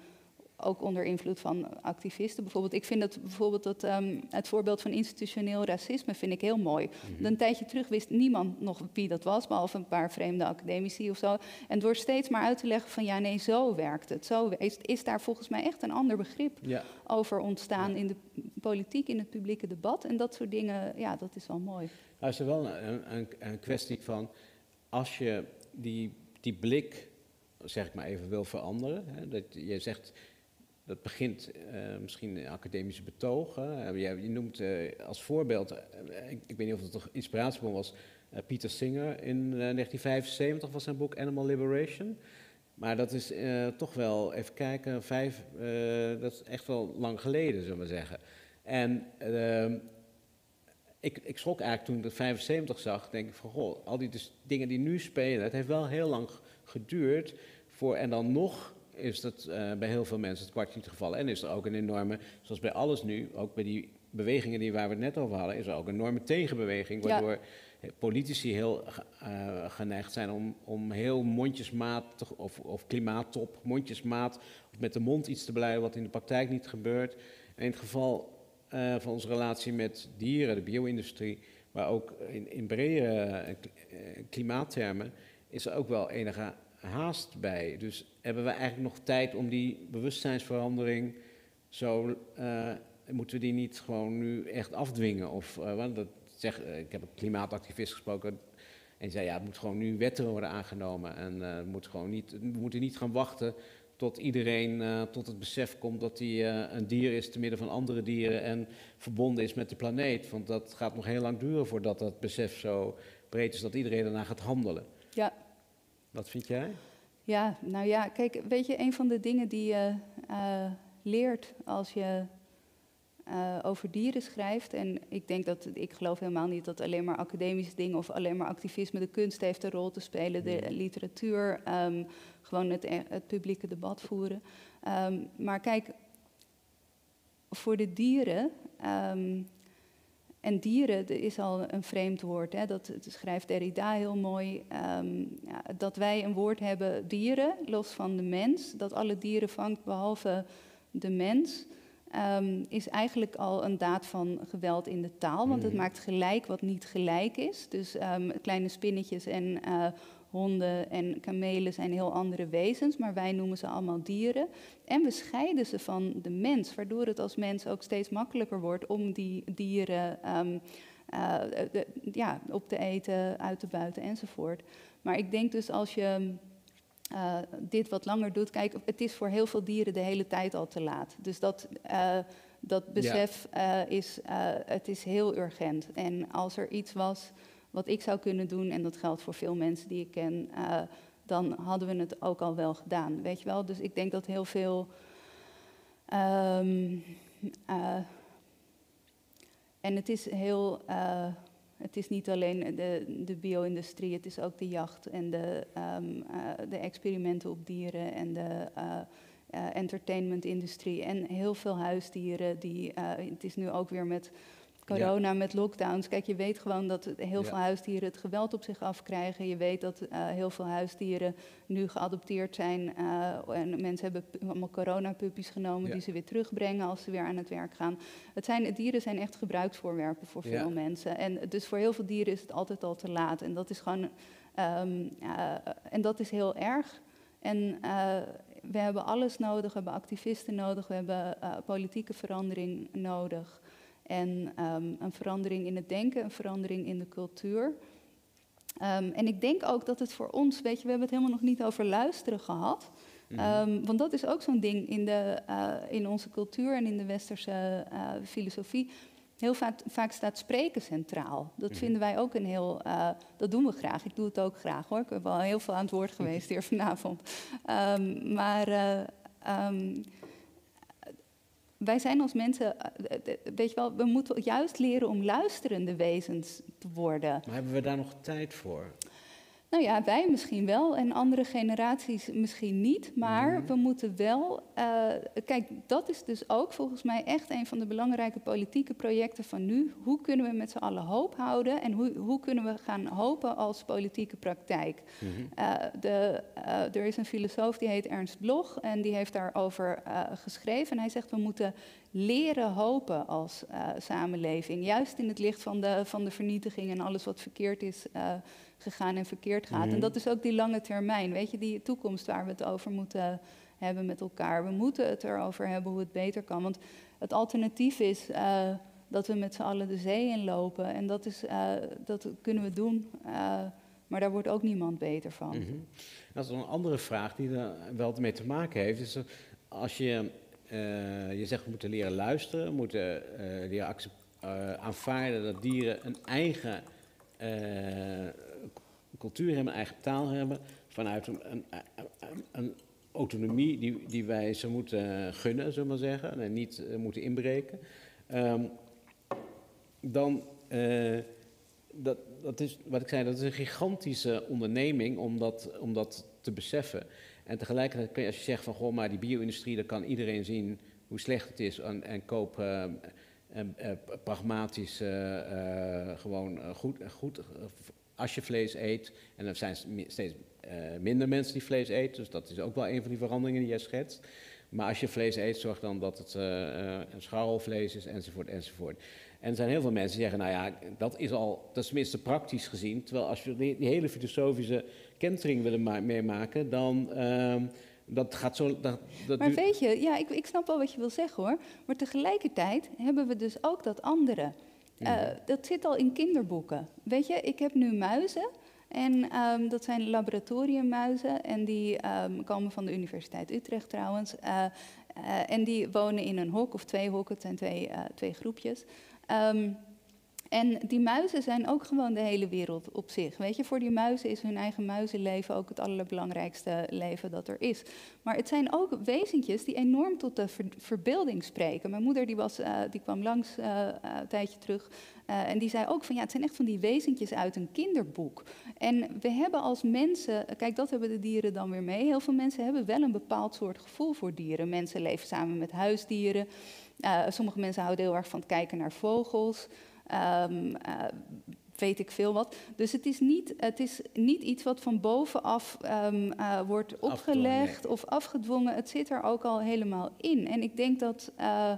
ook onder invloed van activisten. Bijvoorbeeld, ik vind dat bijvoorbeeld dat, um, het voorbeeld van institutioneel racisme vind ik heel mooi. Mm Een tijdje terug wist niemand nog wie dat was, behalve een paar vreemde academici of zo. En door steeds maar uit te leggen van ja, nee, zo werkt het. Zo is, is daar volgens mij echt een ander begrip ja. over ontstaan in de politiek, in het publieke debat. En dat soort dingen, ja, dat is wel mooi. Nou, is er wel een, een, een kwestie van als je die, die blik zeg ik maar even, wil veranderen. Hè, dat je zegt, dat begint uh, misschien in academische betogen. Uh, je, je, noemt uh, als voorbeeld, ik, ik, weet niet of het toch inspiratiebron was, Pieter Singer in 1975 was zijn boek Animal Liberation. Maar dat is toch wel, even kijken, vijf, dat is echt wel lang geleden, zullen we zeggen. En ehm, ik, ik schrok eigenlijk toen ik het 75 zag, denk ik van, goh, al die dus dingen die nu spelen, het heeft wel heel lang geduurd voor, en dan nog is dat uh, bij heel veel mensen het kwartje niet gevallen. En is er ook een enorme, zoals bij alles nu, ook bij die bewegingen die waar we het net over hadden, is er ook een enorme tegenbeweging. Waardoor ja. politici heel uh, geneigd zijn om, om heel mondjesmaat of, of klimaattop, mondjesmaat, of met de mond iets te blijven wat in de praktijk niet gebeurt. En in het geval uh, van onze relatie met dieren, de bio-industrie, maar ook in, in bredere klimaattermen, is er ook wel enige haast bij. Dus hebben we eigenlijk nog tijd om die bewustzijnsverandering zo. Uh, moeten we die niet gewoon nu echt afdwingen? Of, uh, want dat zeg, uh, ik heb een klimaatactivist gesproken. En die zei: ja, het moet gewoon nu wetten worden aangenomen. En uh, moet gewoon niet, we moeten niet gaan wachten tot iedereen tot het besef komt dat hij een dier is te midden van andere dieren en verbonden is met de planeet. Want dat gaat nog heel lang duren voordat dat besef zo breed is dat iedereen daarna gaat handelen. Ja, wat vind jij? Ja, nou ja, kijk, weet je, een van de dingen die je uh, leert als je uh, over dieren schrijft, en ik denk dat, ik geloof helemaal niet dat alleen maar academische dingen of alleen maar activisme, de kunst heeft een rol te spelen, de literatuur, um, gewoon het, het, publieke debat voeren. Um, maar kijk, voor de dieren um, en dieren is al een vreemd woord, hè? dat, dat schrijft Derrida heel mooi. Um, ja, dat wij een woord hebben, dieren, los van de mens. Dat alle dieren vangt behalve de mens. ehm, is eigenlijk al een daad van geweld in de taal. Want het Mhm. maakt gelijk wat niet gelijk is. Dus ehm, kleine spinnetjes en eh, honden en kamelen zijn heel andere wezens, maar wij noemen ze allemaal dieren. En we scheiden ze van de mens, waardoor het als mens ook steeds makkelijker wordt om die dieren ehm, eh, de- ja, op te eten, uit te buiten enzovoort. Maar ik denk dus als je eh, dit wat langer doet, kijk, het is voor heel veel dieren de hele tijd al te laat. Dus dat, eh, dat besef eh, is, eh, het is heel urgent. En als er iets was wat ik zou kunnen doen, en dat geldt voor veel mensen die ik ken, eh, dan hadden we het ook al wel gedaan, weet je wel. Dus ik denk dat heel veel... ehm, eh, en het is heel... eh, het is niet alleen de, de bio-industrie, het is ook de jacht en de, ehm, eh, de experimenten op dieren en de entertainmentindustrie en heel veel huisdieren. Die, het is nu ook weer met corona, met lockdowns. Kijk, je weet gewoon dat heel veel huisdieren het geweld op zich afkrijgen. Je weet dat eh, heel veel huisdieren nu geadopteerd zijn. eh, en mensen hebben allemaal coronapuppies genomen Ja. die ze weer terugbrengen als ze weer aan het werk gaan. Het zijn, dieren zijn echt gebruiksvoorwerpen voor veel mensen. En dus voor heel veel dieren is het altijd al te laat. En dat is gewoon. ehm, eh, en dat is heel erg. En we hebben alles nodig. We hebben activisten nodig. We hebben politieke verandering nodig. En ehm, een verandering in het denken, een verandering in de cultuur. Ehm, en ik denk ook dat het voor ons, weet je, we hebben het helemaal nog niet over luisteren gehad. Mhm. Ehm, want dat is ook zo'n ding in, de, eh, in onze cultuur en in de westerse eh, filosofie. Heel vaak, vaak staat spreken centraal. Dat Mhm. vinden wij ook een heel. eh, dat doen we graag. Ik doe het ook graag hoor. Ik ben wel heel veel aan het woord geweest hier vanavond. Maar wij zijn als mensen. eh, eh, weet je wel, we moeten juist leren om luisterende wezens te worden. Maar hebben we daar nog tijd voor? Nou ja, wij misschien wel en andere generaties misschien niet. Maar Mhm. we moeten wel. eh, kijk, dat is dus ook volgens mij echt een van de belangrijke politieke projecten van nu. Hoe kunnen we met z'n allen hoop houden en hoe, hoe kunnen we gaan hopen als politieke praktijk? Mhm. Eh, de, eh, er is een filosoof die heet Ernst Bloch en die heeft daarover geschreven. En hij zegt we moeten leren hopen als eh, samenleving. Juist in het licht van de, van de vernietiging en alles wat verkeerd is eh, gegaan en verkeerd gaat. Mhm. En dat is ook die lange termijn, weet je, die toekomst waar we het over moeten hebben met elkaar. We moeten het erover hebben hoe het beter kan. Want het alternatief is eh, dat we met z'n allen de zee inlopen. En dat, is, dat kunnen we doen. maar daar wordt ook niemand beter van. Mhm. Dat is een andere vraag die er wel mee te maken heeft. Is er- als je, eh, je zegt we moeten leren luisteren, we moeten eh, leren eh, aanvaarden dat dieren een eigen cultuur hebben, een eigen taal hebben, vanuit een, een, autonomie die, die wij ze moeten gunnen, zullen we maar zeggen, en niet moeten inbreken. Ehm, dan, dat, dat is wat ik zei, dat is een gigantische onderneming om dat, om dat te beseffen. En tegelijkertijd kun je, als je zegt van, goh, maar die bio-industrie, daar kan iedereen zien hoe slecht het is en, en koop eh, eh, pragmatisch eh, eh, gewoon goed, goed als je vlees eet. En er zijn steeds minder mensen die vlees eten, dus dat is ook wel een van die veranderingen die jij schetst. Maar als je vlees eet, zorg dan dat het een scharrelvlees is, enzovoort, enzovoort. En er zijn heel veel mensen die zeggen, nou ja, dat is al, dat is tenminste praktisch gezien. Terwijl als die, die hele filosofische kentering willen ma- meemaken, dan, ehm, dat gaat zo... Dat, dat Maar weet je, ja, ik, ik snap wel wat je wil zeggen hoor. Maar tegelijkertijd hebben we dus ook dat andere. Eh, dat zit al in kinderboeken. Weet je, ik heb nu muizen. En ehm, dat zijn laboratoriummuizen. En die ehm, komen van de Universiteit Utrecht trouwens. Eh, eh, en die wonen in een hok of twee hokken. Het zijn twee, twee groepjes. En die muizen zijn ook gewoon de hele wereld op zich. Weet je, voor die muizen is hun eigen muizenleven ook het allerbelangrijkste leven dat er is. Maar het zijn ook wezentjes die enorm tot de ver- verbeelding spreken. Mijn moeder die was, eh, die kwam langs eh, een tijdje terug eh, en die zei ook van ja, het zijn echt van die wezentjes uit een kinderboek. En we hebben als mensen, kijk dat hebben de dieren dan weer mee. Heel veel mensen hebben wel een bepaald soort gevoel voor dieren. Mensen leven samen met huisdieren. Sommige mensen houden heel erg van het kijken naar vogels. Ehm, eh, weet ik veel wat. Dus het is niet, het is niet iets wat van bovenaf um, uh, wordt opgelegd of afgedwongen. Het zit er ook al helemaal in. En ik denk dat, uh,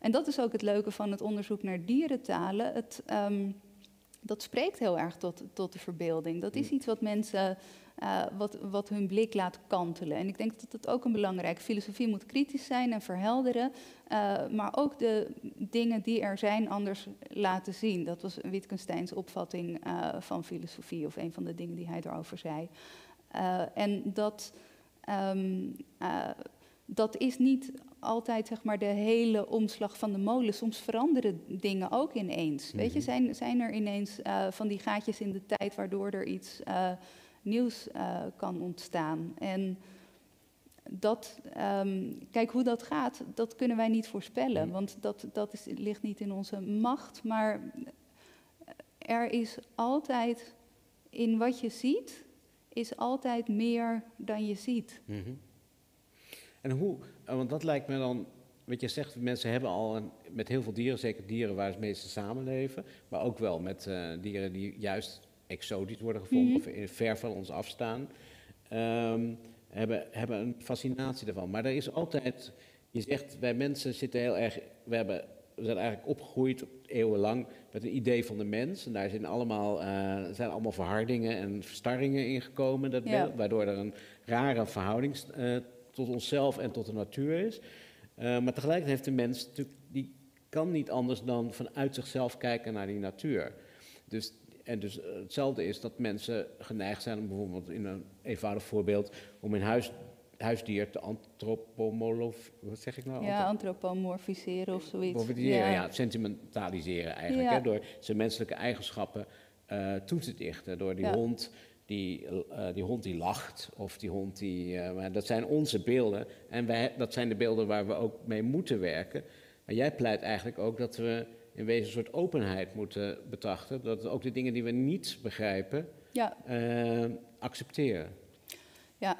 en dat is ook het leuke van het onderzoek naar dierentalen. Het, um, dat spreekt heel erg tot, tot de verbeelding. Dat is iets wat mensen uh, wat, wat hun blik laat kantelen. En ik denk dat dat ook een belangrijk. Filosofie moet kritisch zijn en verhelderen, uh, maar ook de dingen die er zijn anders laten zien. Dat was Wittgensteins opvatting uh, van filosofie, of een van de dingen die hij erover zei. en dat, um, dat is niet altijd zeg maar, de hele omslag van de molen. Soms veranderen dingen ook ineens. Weet je, mhm. zijn, zijn er ineens van die gaatjes in de tijd waardoor er iets nieuws uh, kan ontstaan. En dat, um, kijk hoe dat gaat, dat kunnen wij niet voorspellen, want dat, dat is, ligt niet in onze macht. Maar er is altijd, in wat je ziet, is altijd meer dan je ziet. Mm -hmm. En hoe, want dat lijkt me dan, wat je zegt, mensen hebben al een, met heel veel dieren, zeker dieren waar ze meeste samenleven, maar ook wel met uh, dieren die juist exotisch worden gevonden mm -hmm. of ver van ons afstaan, um, hebben, hebben een fascinatie ervan. Maar er is altijd, je zegt, wij mensen zitten heel erg, we, hebben, we zijn eigenlijk opgegroeid eeuwenlang met een idee van de mens. En daar zijn allemaal, uh, zijn allemaal verhardingen en verstarringen ingekomen, dat ja. waardoor er een rare verhouding uh, tot onszelf en tot de natuur is. Uh, maar tegelijkertijd heeft de mens natuurlijk, die kan niet anders dan vanuit zichzelf kijken naar die natuur. Dus en dus eh, hetzelfde is dat mensen geneigd zijn, om bijvoorbeeld in een eenvoudig voorbeeld, om een huis, huisdier te antropomorf... Wat zeg ik nou? Ja, antropomorfiseren of zoiets. Ja. ja, sentimentaliseren eigenlijk. Hè, door zijn menselijke eigenschappen uh, toe te dichten. Door die hond die, uh, die hond die lacht of die hond die... Uh, dat zijn onze beelden en wij, dat zijn de beelden waar we ook mee moeten werken. Maar jij pleit eigenlijk ook dat we in wezen een soort openheid moeten betrachten. Dat we ook de dingen die we niet begrijpen, ja. uh, accepteren. Ja,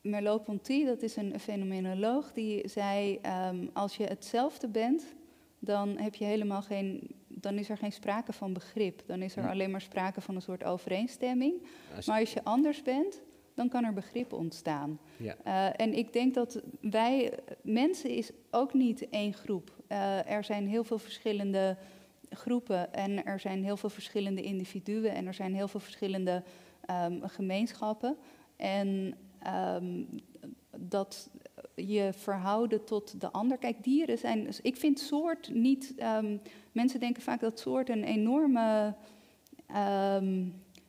Merleau-Ponty, dat is een fenomenoloog, die zei: um, als je hetzelfde bent, dan heb je helemaal geen. Dan is er geen sprake van begrip. Dan is er hm. alleen maar sprake van een soort overeenstemming. Maar als je anders bent, dan kan er begrip ontstaan. Ja. Uh, en ik denk dat wij, mensen is ook niet één groep. Uh, er zijn heel veel verschillende groepen en er zijn heel veel verschillende individuen en er zijn heel veel verschillende um, gemeenschappen. En um, dat je verhouden tot de ander. Kijk, dieren zijn. Dus ik vind soort niet. Um, mensen denken vaak dat soort een enorme.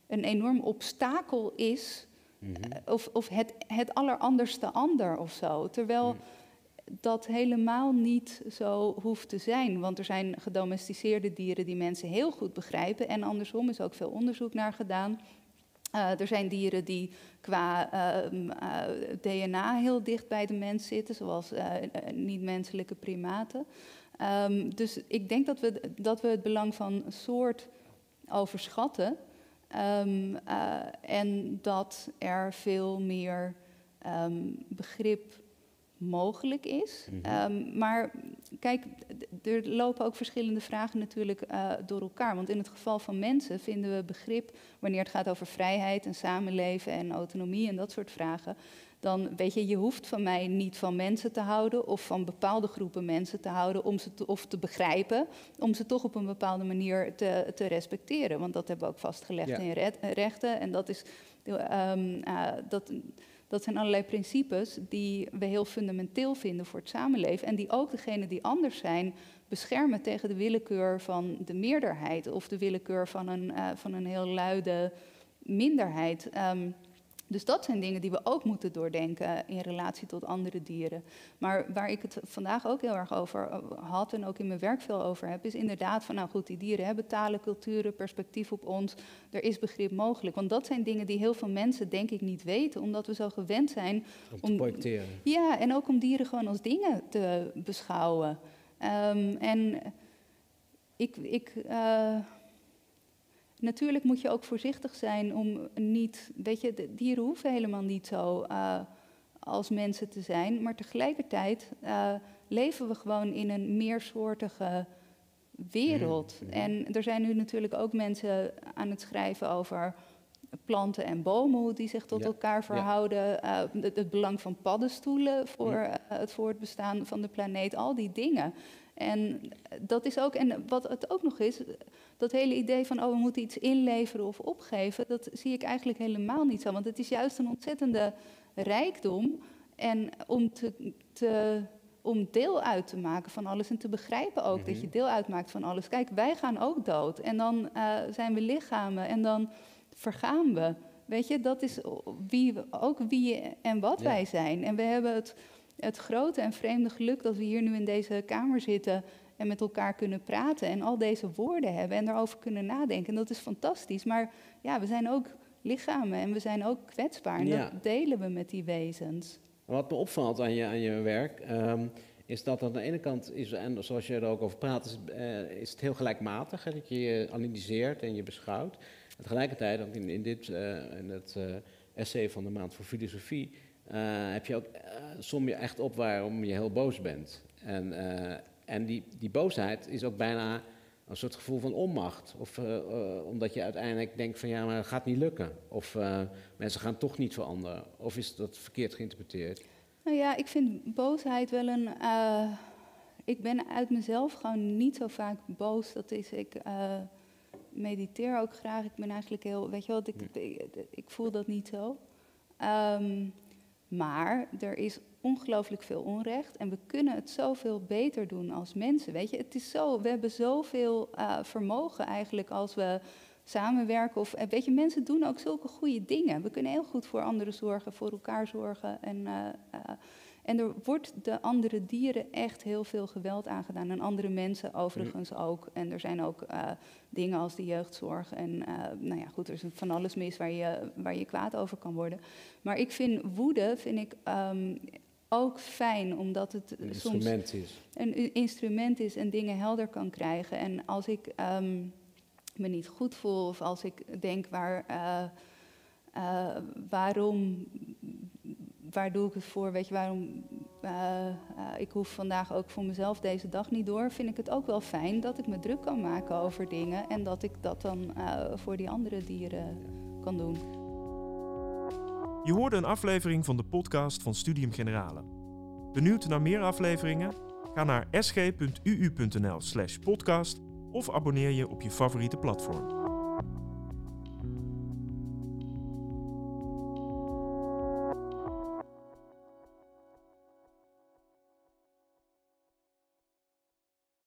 een enorm obstakel is. Mm -hmm. Of, of het, het alleranderste ander of zo. Terwijl. Mm dat helemaal niet zo hoeft te zijn. Want er zijn gedomesticeerde dieren die mensen heel goed begrijpen. En andersom is ook veel onderzoek naar gedaan. Uh, er zijn dieren die qua uh, uh, DNA heel dicht bij de mens zitten, zoals niet-menselijke primaten. Um, dus ik denk dat we, dat we het belang van soort overschatten. Um, en dat er veel meer um, begrip mogelijk is. Mhm. Ehm, maar kijk, er lopen ook verschillende vragen natuurlijk uh, door elkaar. Want in het geval van mensen vinden we begrip wanneer het gaat over vrijheid en samenleven en autonomie en dat soort vragen. Dan weet je, je hoeft van mij niet van mensen te houden of van bepaalde groepen mensen te houden om ze te, of te begrijpen, om ze toch op een bepaalde manier te, te respecteren. Want dat hebben we ook vastgelegd in rechten en dat is. Um, uh, dat, dat zijn allerlei principes die we heel fundamenteel vinden voor het samenleven. En die ook degenen die anders zijn beschermen tegen de willekeur van de meerderheid of de willekeur van een, uh, van een heel luide minderheid. Um, dus dat zijn dingen die we ook moeten doordenken in relatie tot andere dieren. Maar waar ik het vandaag ook heel erg over eh, had en ook in mijn werk veel over heb, is inderdaad van, nou goed, die dieren hebben talen, culturen, perspectief op ons. Er is begrip mogelijk. Want dat zijn dingen die heel veel mensen denk ik niet weten, omdat we zo gewend zijn om te projecteren. Ja, en ook om dieren gewoon als dingen te beschouwen. Um, en ik. ik uh, Natuurlijk moet je ook voorzichtig zijn om niet, weet je, dieren hoeven helemaal niet zo uh, als mensen te zijn, maar tegelijkertijd uh, leven we gewoon in een meersoortige wereld. En er zijn nu natuurlijk ook mensen aan het schrijven over planten en bomen, hoe die zich tot Ja, elkaar verhouden. eh, het, het belang van paddenstoelen voor Ja. eh, het voortbestaan van de planeet, al die dingen. En dat is ook, en wat het ook nog is, dat hele idee van oh, we moeten iets inleveren of opgeven, dat zie ik eigenlijk helemaal niet zo. Want het is juist een ontzettende rijkdom. En om, te, te, om deel uit te maken van alles en te begrijpen ook dat Mhm. je deel uitmaakt van alles. Kijk, wij gaan ook dood en dan eh, zijn we lichamen en dan vergaan we. Weet je, dat is wie ook wie en wat Ja. wij zijn. En we hebben het, het grote en vreemde geluk dat we hier nu in deze kamer zitten en met elkaar kunnen praten en al deze woorden hebben en daarover kunnen nadenken. En dat is fantastisch. Maar ja, we zijn ook lichamen en we zijn ook kwetsbaar. En Ja. dat delen we met die wezens. Wat me opvalt aan je, aan je werk, ehm, is dat aan de ene kant is, en zoals je er ook over praat, is, eh, is het heel gelijkmatig. Hè, dat je je analyseert en je beschouwt. En tegelijkertijd, ook in, in dit, eh, in het eh, essay van de Maand voor Filosofie, heb je ook, eh, som je echt op waarom je heel boos bent. En, eh, en die, die boosheid is ook bijna een soort gevoel van onmacht. Of eh, eh, omdat je uiteindelijk denkt van ja, maar het gaat niet lukken. Of eh, mensen gaan toch niet veranderen. Of is dat verkeerd geïnterpreteerd? Nou ja, ik vind boosheid wel een. eh, ik ben uit mezelf gewoon niet zo vaak boos. Dat is, ik eh, mediteer ook graag. Ik ben eigenlijk heel. Weet je wat, ik, ik, ik voel dat niet zo. Ehm, maar er is ongelooflijk veel onrecht en we kunnen het zoveel beter doen als mensen. Weet je, het is zo, we hebben zoveel eh, vermogen eigenlijk als we samenwerken. Of, eh, weet je, mensen doen ook zulke goede dingen. We kunnen heel goed voor anderen zorgen, voor elkaar zorgen. En, eh, en er wordt de andere dieren echt heel veel geweld aangedaan. En andere mensen overigens ook. En er zijn ook eh, dingen als de jeugdzorg. En eh, nou ja, goed, er is van alles mis waar je, waar je kwaad over kan worden. Maar ik vind woede, vind ik... ehm, ook fijn, omdat het Een soms instrument is. een instrument is en dingen helder kan krijgen. En als ik ehm, me niet goed voel of als ik denk waar, eh, eh, waarom, waar doe ik het voor, weet je, waarom, eh, eh, ik hoef vandaag ook voor mezelf deze dag niet door, vind ik het ook wel fijn dat ik me druk kan maken over dingen en dat ik dat dan eh, voor die andere dieren kan doen. Je hoorde een aflevering van de podcast van Studium Generale. Benieuwd naar meer afleveringen? Ga naar sg.uu.nl/podcast of abonneer je op je favoriete platform.